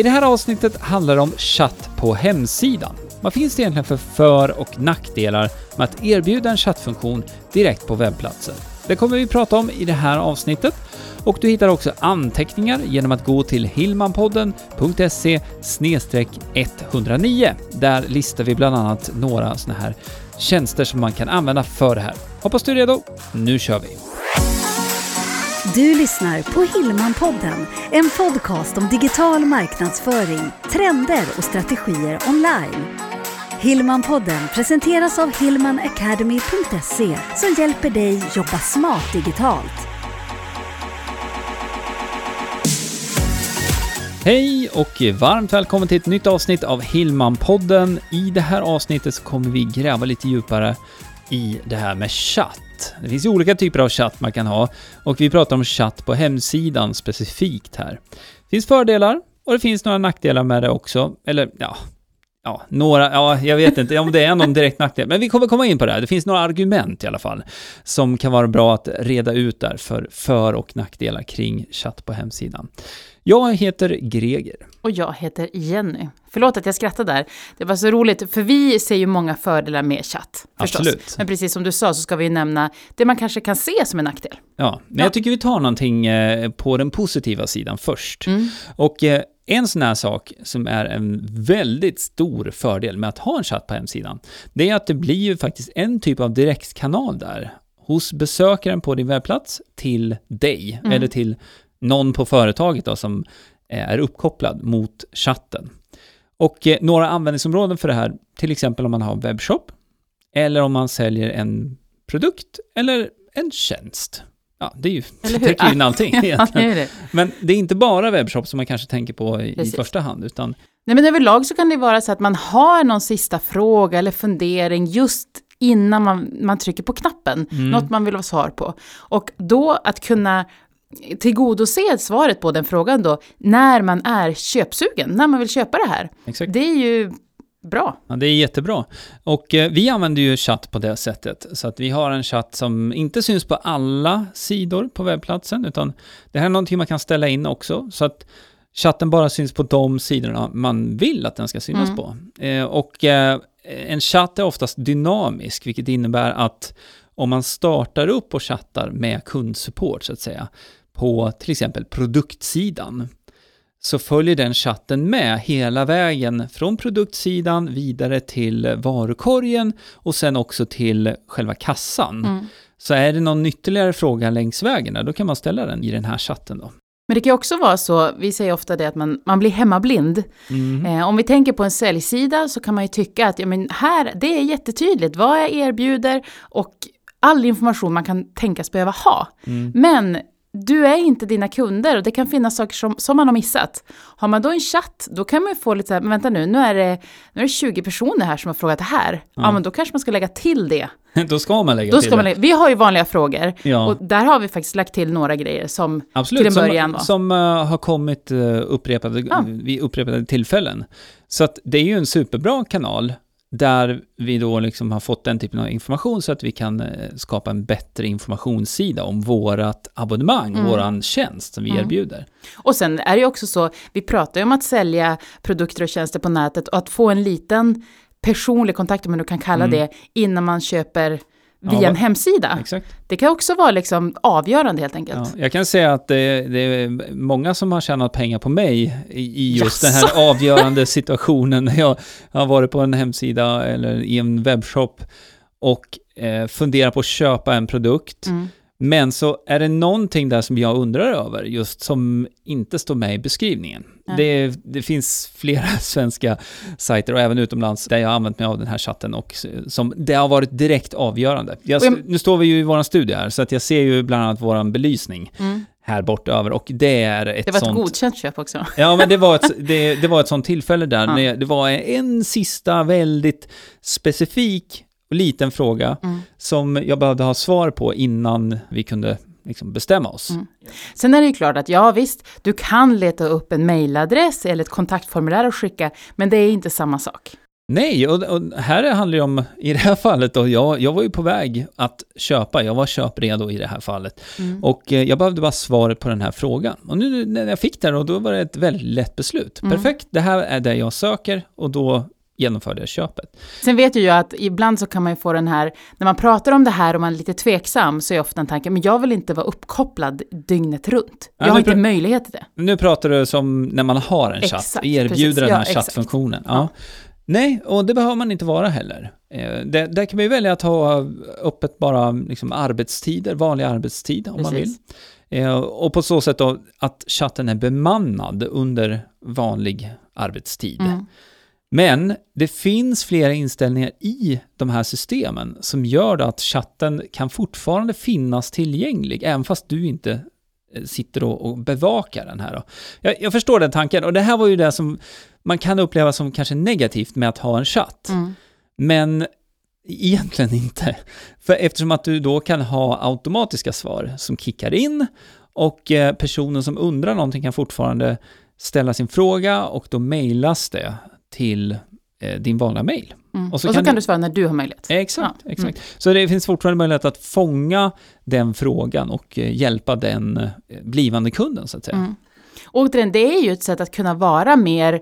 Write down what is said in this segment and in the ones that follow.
I det här avsnittet handlar det om chatt på hemsidan. Vad finns det egentligen för för och nackdelar med att erbjuda en chattfunktion direkt på webbplatsen? Det kommer vi prata om i det här avsnittet och du hittar också anteckningar genom att gå till hillmanpodden.se 109. Där listar vi bland annat några sådana här tjänster som man kan använda för det här. Hoppas du är redo. Nu kör vi! Du lyssnar på Hillmanpodden, en podcast om digital marknadsföring, trender och strategier online. Hillmanpodden presenteras av hillmanacademy.se som hjälper dig jobba smart digitalt. Hej och varmt välkommen till ett nytt avsnitt av Hillmanpodden. I det här avsnittet så kommer vi gräva lite djupare i det här med chatt. Det finns ju olika typer av chatt man kan ha och vi pratar om chatt på hemsidan specifikt här. Det finns fördelar och det finns några nackdelar med det också. Eller ja, ja, några, ja, jag vet inte om det är någon direkt nackdel, men vi kommer komma in på det här. Det finns några argument i alla fall som kan vara bra att reda ut där för för och nackdelar kring chatt på hemsidan. Jag heter Greger. Och jag heter Jenny. Förlåt att jag skrattade där. Det var så roligt, för vi ser ju många fördelar med chatt. Förstås. Absolut. Men precis som du sa så ska vi nämna det man kanske kan se som en nackdel. Ja, men Ja. jag tycker vi tar någonting eh, på den positiva sidan först. Mm. Och eh, en sån här sak som är en väldigt stor fördel med att ha en chatt på hemsidan, det är att det blir ju faktiskt en typ av direktkanal där hos besökaren på din webbplats till dig, Mm. eller till någon på företaget då, som eh, är uppkopplad mot chatten. Och eh, några användningsområden för det här, till exempel om man har en webbshop, eller om man säljer en produkt eller en tjänst. Ja, det är ju, täcker ju in allting Ja, det det. Men det är inte bara webbshop som man kanske tänker på i, i första hand, utan Nej, men överlag så kan det vara så att man har någon sista fråga eller fundering just innan man, man trycker på knappen. Mm. Något man vill ha svar på. Och då att kunna tillgodose svaret på den frågan då, när man är köpsugen, när man vill köpa det här. exakt. Det är ju bra. Ja, det är jättebra. Och eh, vi använder ju chatt på det sättet. Så att vi har en chatt som inte syns på alla sidor på webbplatsen, utan det här är någonting man kan ställa in också. Så att chatten bara syns på de sidorna man vill att den ska synas Mm. på. Eh, och eh, en chatt är oftast dynamisk, vilket innebär att om man startar upp och chattar med kundsupport, så att säga, på till exempel produktsidan, så följer den chatten med hela vägen från produktsidan vidare till varukorgen och sen också till själva kassan. Mm. Så är det någon ytterligare fråga längs vägen, då kan man ställa den i den här chatten då. Men det kan också vara så, vi säger ofta det att man, man blir hemmablind. Mm. Eh, om vi tänker på en säljsida så kan man ju tycka att ja, men här, det är jättetydligt vad jag erbjuder och all information man kan tänkas behöva ha. Mm. Men du är inte dina kunder och det kan finnas saker som, som man har missat. Har man då en chatt, då kan man ju få lite så här, men vänta nu, nu är, det, nu är det 20 personer här som har frågat det här. Ja, men då kanske man ska lägga till det. Då ska man lägga Då till ska man det. lägga, vi har ju vanliga frågor Ja. och där har vi faktiskt lagt till några grejer som Absolut, till en början som, som eh, har kommit uh, upprepade, Ja. vid upprepade tillfällen. Så att det är ju en superbra kanal där vi då liksom har fått den typen av information så att vi kan eh, skapa en bättre informationssida om vårat abonnemang, Mm. våran tjänst som vi Mm. erbjuder. Och sen är det ju också så, vi pratar ju om att sälja produkter och tjänster på nätet och att få en liten personlig kontakt, om man nu kan kalla Mm. det, innan man köper via Ja, en hemsida. Exakt. Det kan också vara liksom avgörande helt enkelt. Ja, jag kan säga att det, det är många som har tjänat pengar på mig i, just den Jaså? här avgörande situationen när jag har varit på en hemsida eller i en webbshop och eh, funderar på att köpa en produkt. Mm. Men så är det någonting där som jag undrar över, just som inte står med i beskrivningen. Det, det finns flera svenska sajter och även utomlands där jag har använt mig av den här chatten och som det har varit direkt avgörande. Jag, jag- nu står vi ju i våran studio här, så att jag ser ju bland annat våran belysning Mm. här bortöver och det är ett Det var ett sånt... godkänt köp också. Ja, men det var ett, det, det var ett sånt tillfälle där, Ja. när det var en sista väldigt specifik och liten fråga Mm. som jag behövde ha svar på innan vi kunde liksom bestämma oss. Mm. Sen är det ju klart att ja visst, du kan leta upp en mailadress eller ett kontaktformulär och skicka, men det är inte samma sak. Nej, och, och här handlar det om, i det här fallet då, jag, jag var ju på väg att köpa, jag var köpredo i det här fallet. Mm. Och eh, jag behövde bara svaret på den här frågan. Och nu när jag fick det, och då var det ett väldigt lätt beslut. Mm. Perfekt, det här är det jag söker och då genomförde köpet. Sen vet ju jag att ibland så kan man ju få den här, när man pratar om det här och man är lite tveksam så är ofta en tanke, men jag vill inte vara uppkopplad dygnet runt. Jag Ja, har inte möjlighet till det. Nu pratar du som när man har en chatt, Exakt, erbjuder precis. den Ja, här exakt. chattfunktionen. Ja. Ja. Nej, och det behöver man inte vara heller. Eh, Det, där kan man ju välja att ha öppet bara liksom arbetstider, vanlig arbetstid om man vill. Precis. Eh, Och på så sätt då att chatten är bemannad under vanlig arbetstid. Mm. Men det finns flera inställningar i de här systemen som gör att chatten kan fortfarande finnas tillgänglig, även fast du inte eh, sitter och, bevakar den här. Jag, jag förstår den tanken, och det här var ju det som man kan uppleva som kanske negativt med att ha en chatt. Mm. Men egentligen inte. För eftersom att du då kan ha automatiska svar som kickar in och eh, personen som undrar någonting kan fortfarande ställa sin fråga och då mejlas det till eh, din vanliga mejl. Mm. Och Och så så, kan kan du- du svara när du har möjlighet. Exakt, Ja, exakt. Så det finns fortfarande möjlighet att fånga den frågan och eh, hjälpa den eh, blivande kunden så att säga. Mm. Återigen, det är ju ett sätt att kunna vara mer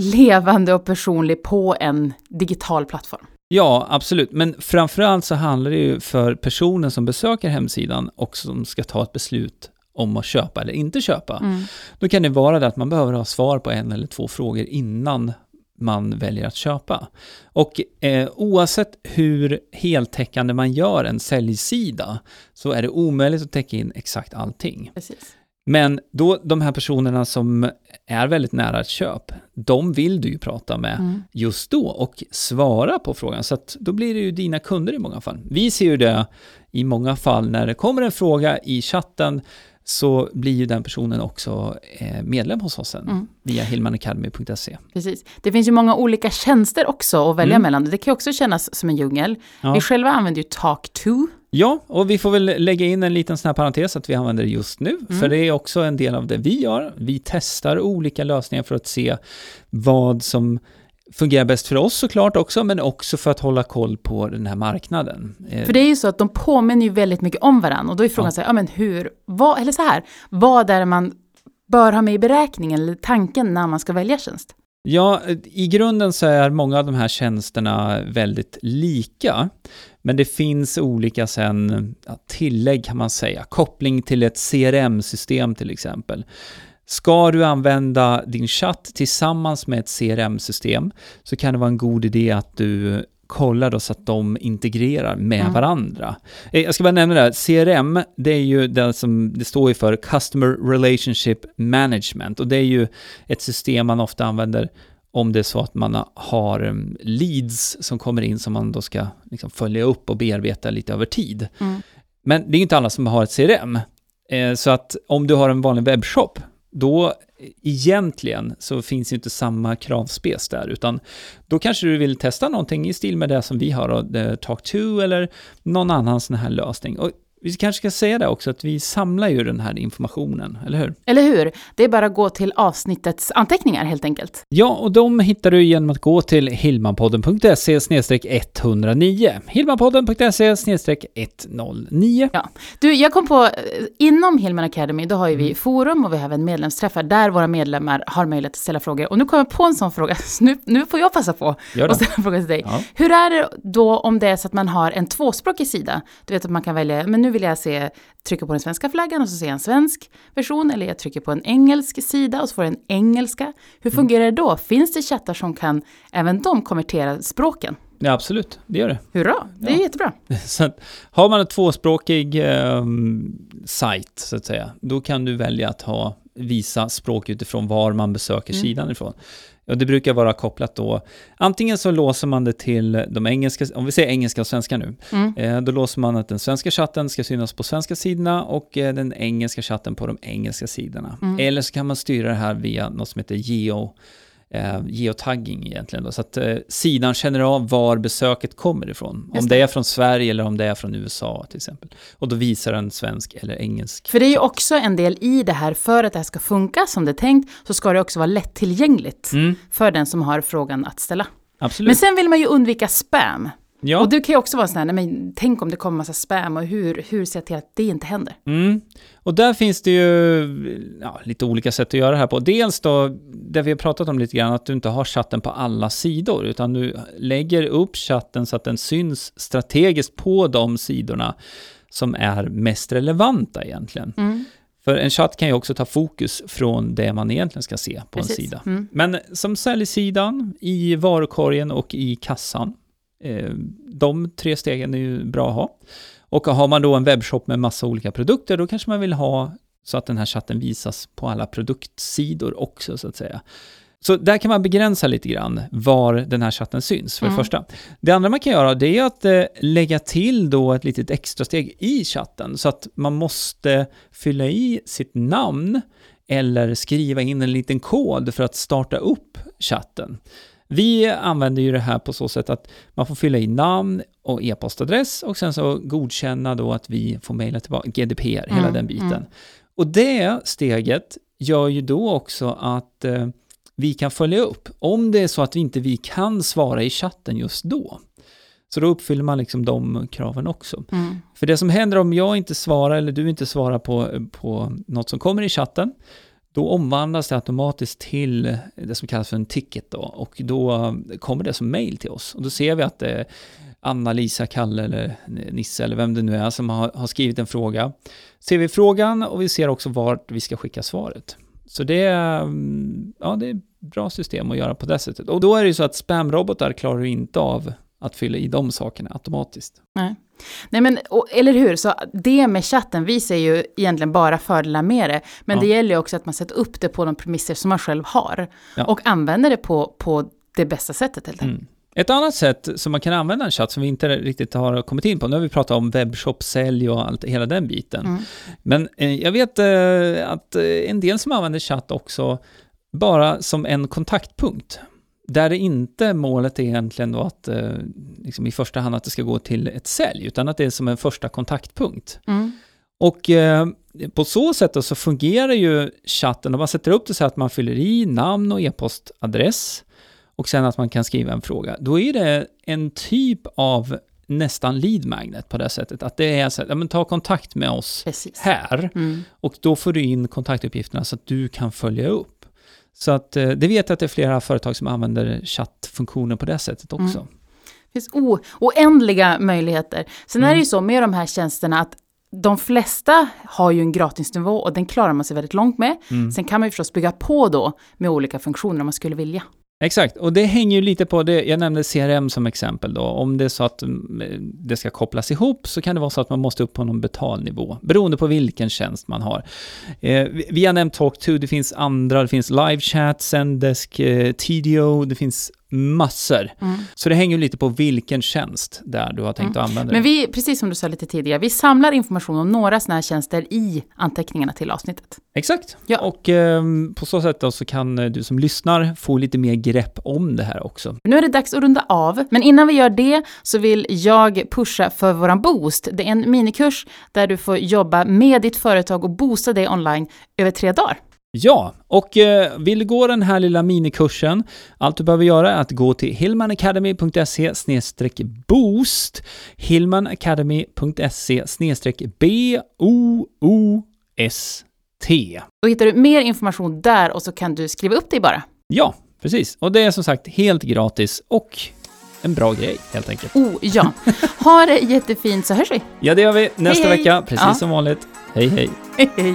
levande och personlig på en digital plattform. Ja, absolut. Men framförallt så handlar det ju för personen som besöker hemsidan och som ska ta ett beslut om att köpa eller inte köpa. Mm. Då kan det vara det att man behöver ha svar på en eller två frågor innan man väljer att köpa. Och eh, oavsett hur heltäckande man gör en säljsida så är det omöjligt att täcka in exakt allting. Precis. Men då de här personerna som är väldigt nära ett köp, de vill du ju prata med Mm. just då och svara på frågan. Så att då blir det ju dina kunder i många fall. Vi ser ju det i många fall när det kommer en fråga i chatten så blir ju den personen också eh, medlem hos oss sen Mm. via hillmanacademy.se. Precis. Det finns ju många olika tjänster också att välja Mm. mellan. Det kan ju också kännas som en djungel. Ja. Vi själva använder ju Talk2. Ja, och vi får väl lägga in en liten sån här parentes att vi använder det just nu, Mm. för det är också en del av det vi gör. Vi testar olika lösningar för att se vad som fungerar bäst för oss såklart också, men också för att hålla koll på den här marknaden. Eh, För det är ju så att de påminner ju väldigt mycket om varandra. Och då är frågan Ja. så här, ja men hur, vad, eller så här, vad är det man bör ha med i beräkningen eller tanken när man ska välja tjänst? Ja, i grunden så är många av de här tjänsterna väldigt lika, men det finns olika sen, tillägg kan man säga, koppling till ett CRM-system till exempel. Ska du använda din chatt tillsammans med ett CRM-system så kan det vara en god idé att du kollar då så att de integrerar med Mm. varandra. Eh, Jag ska bara nämna det här, CRM, det är ju det som det står ju för Customer Relationship Management och det är ju ett system man ofta använder om det är så att man har um, leads som kommer in som man då ska liksom följa upp och bearbeta lite över tid. Mm. Men det är ju inte alla som har ett CRM. Eh, så att om du har en vanlig webbshop, då egentligen så finns inte samma kravspec där, utan då kanske du vill testa någonting i stil med det som vi har, eh, Talk2 eller någon annan sån här lösning. Och vi kanske ska säga det också, att vi samlar ju den här informationen, eller hur? Eller hur? Det är bara att gå till avsnittets anteckningar helt enkelt. Ja, och de hittar du genom att gå till hillmanpodden.se 109. Hillmanpodden.se 109. Du, jag kom på, eh, inom Hillman Academy, då har ju vi Mm. forum och vi har även medlemsträffar där våra medlemmar har möjlighet att ställa frågor. Och nu kommer jag på en sån fråga, nu, nu får jag passa på det. ställa en fråga till dig. Ja. Hur är det då om det är så att man har en tvåspråkig sida? Du vet att man kan välja, men nu vill jag se, trycka på den svenska flaggan och så ser jag en svensk version, eller jag trycker på en engelsk sida och så får jag en engelska. Hur Mm. fungerar det då? Finns det chattar som kan även de konvertera språken? ja, absolut, det gör det. Hurra, det är Ja. jättebra. Så har man en tvåspråkig eh, sajt, så att säga, då kan du välja att ha visa språk utifrån var man besöker Mm. sidan ifrån. Och det brukar vara kopplat då, antingen så låser man det till de engelska, om vi säger engelska och svenska nu, Mm. eh, då låser man att den svenska chatten ska synas på svenska sidorna och eh, den engelska chatten på de engelska sidorna. Mm. Eller så kan man styra det här via något som heter geo, eh, geotagging egentligen. Då, så att eh, sidan känner av var besöket kommer ifrån. Just om det. är från Sverige eller om det är från USA till exempel. Och då visar den svensk eller engelsk. För det är ju också en del i det här, för att det här ska funka som det är tänkt, så ska det också vara lättillgängligt Mm. för den som har frågan att ställa. Absolut. Men sen vill man ju undvika spam. Ja. Och det kan ju också vara sån här, nej, men tänk om det kommer massa spam och hur, hur ser jag till att det inte händer? Mm. Och där finns det ju ja, lite olika sätt att göra det här på. Dels då, det vi har pratat om lite grann, att du inte har chatten på alla sidor, utan du lägger upp chatten så att den syns strategiskt på de sidorna som är mest relevanta egentligen. Mm. För en chatt kan ju också ta fokus från det man egentligen ska se på Precis. en sida. Mm. Men som säljsidan, i varukorgen och i kassan, de tre stegen är ju bra att ha. Och har man då en webbshop med massa olika produkter, då kanske man vill ha så att den här chatten visas på alla produktsidor också, så att säga. Så där kan man begränsa lite grann var den här chatten syns, för det Mm. första. Det andra man kan göra, det är att eh, lägga till då ett litet extra steg i chatten, så att man måste fylla i sitt namn eller skriva in en liten kod för att starta upp chatten. Vi använder ju det här på så sätt att man får fylla i namn och e-postadress och sen så godkänna då att vi får mejla tillbaka, GDPR, hela Mm, den biten. mm. Och det steget gör ju då också att eh, vi kan följa upp om det är så att vi inte vi kan svara i chatten just då. Så då uppfyller man liksom de kraven också. Mm. För det som händer om jag inte svarar eller du inte svarar på, på något som kommer i chatten, då omvandlas det automatiskt till det som kallas för en ticket då, och då eh, kommer det som mail till oss. Och då ser vi att eh, det är Anna, Lisa, Kalle eller Nisse eller vem det nu är som har, har skrivit en fråga. Ser vi frågan och vi ser också vart vi ska skicka svaret. Så det är, ja, det är ett bra system att göra på det sättet. Och då är det ju så att spamrobotar klarar du inte av att fylla i de sakerna automatiskt. Nej. Nej men, och, eller hur, så det med chatten visar ju egentligen bara fördelar med det. Men Ja. det gäller ju också att man sätter upp det på de premisser som man själv har. Ja. Och använder det på, på det bästa sättet helt enkelt. Mm. Ett annat sätt som man kan använda en chatt som vi inte riktigt har kommit in på, nu har vi pratat om webbshop, sälj och allt, hela den biten. Mm. Men eh, jag vet eh, att eh, en del som använder chatt också bara som en kontaktpunkt. Där det inte målet är egentligen då att eh, liksom i första hand att det ska gå till ett sälj, utan att det är som en första kontaktpunkt. Mm. Och eh, på så sätt då så fungerar ju chatten, om man sätter upp det så att man fyller i namn och e-postadress och sen att man kan skriva en fråga, då är det en typ av nästan lead magnet på det sättet, att det är så att, ja men ta kontakt med oss Precis. här Mm. och då får du in kontaktuppgifterna så att du kan följa upp. Så att eh, det vet jag att det är flera företag som använder chattfunktionen på det sättet också. Mm. Det finns o- oändliga möjligheter. Sen är det ju så med de här tjänsterna att de flesta har ju en gratisnivå och den klarar man sig väldigt långt med. Mm. Sen kan man ju förstås bygga på då med olika funktioner om man skulle vilja. Exakt, och det hänger ju lite på det, jag nämnde CRM som exempel då, om det är så att mm, det ska kopplas ihop så kan det vara så att man måste upp på någon betalnivå, beroende på vilken tjänst man har. Eh, vi- har nämnt Talk2, det finns andra, det finns LiveChat, Zendesk, eh, TDO, det finns massor. Mm. Så det hänger lite på vilken tjänst där du har tänkt att använda Men vi, precis som du sa lite tidigare, vi samlar information om några sådana här tjänster i anteckningarna till avsnittet. Exakt, Ja. och ehm, på så sätt så kan eh, du som lyssnar få lite mer grepp om det här också. Nu är det dags att runda av, men innan vi gör det så vill jag pusha för våran Boost. Det är en minikurs där du får jobba med ditt företag och boosta det online över tre dagar. Ja, och eh, vill du gå den här lilla minikursen, allt du behöver göra är att gå till hillmanacademy.se boost, hillmanacademy.se b-o-o-s-t. Då hittar du mer information där och så kan du skriva upp dig bara. Ja, precis. Och det är som sagt helt gratis och en bra grej helt enkelt. Oh ja. Ha det jättefint så hörs vi. Ja, det gör vi nästa hej. vecka, precis Ja. som vanligt. Hej, hej. Hej hej.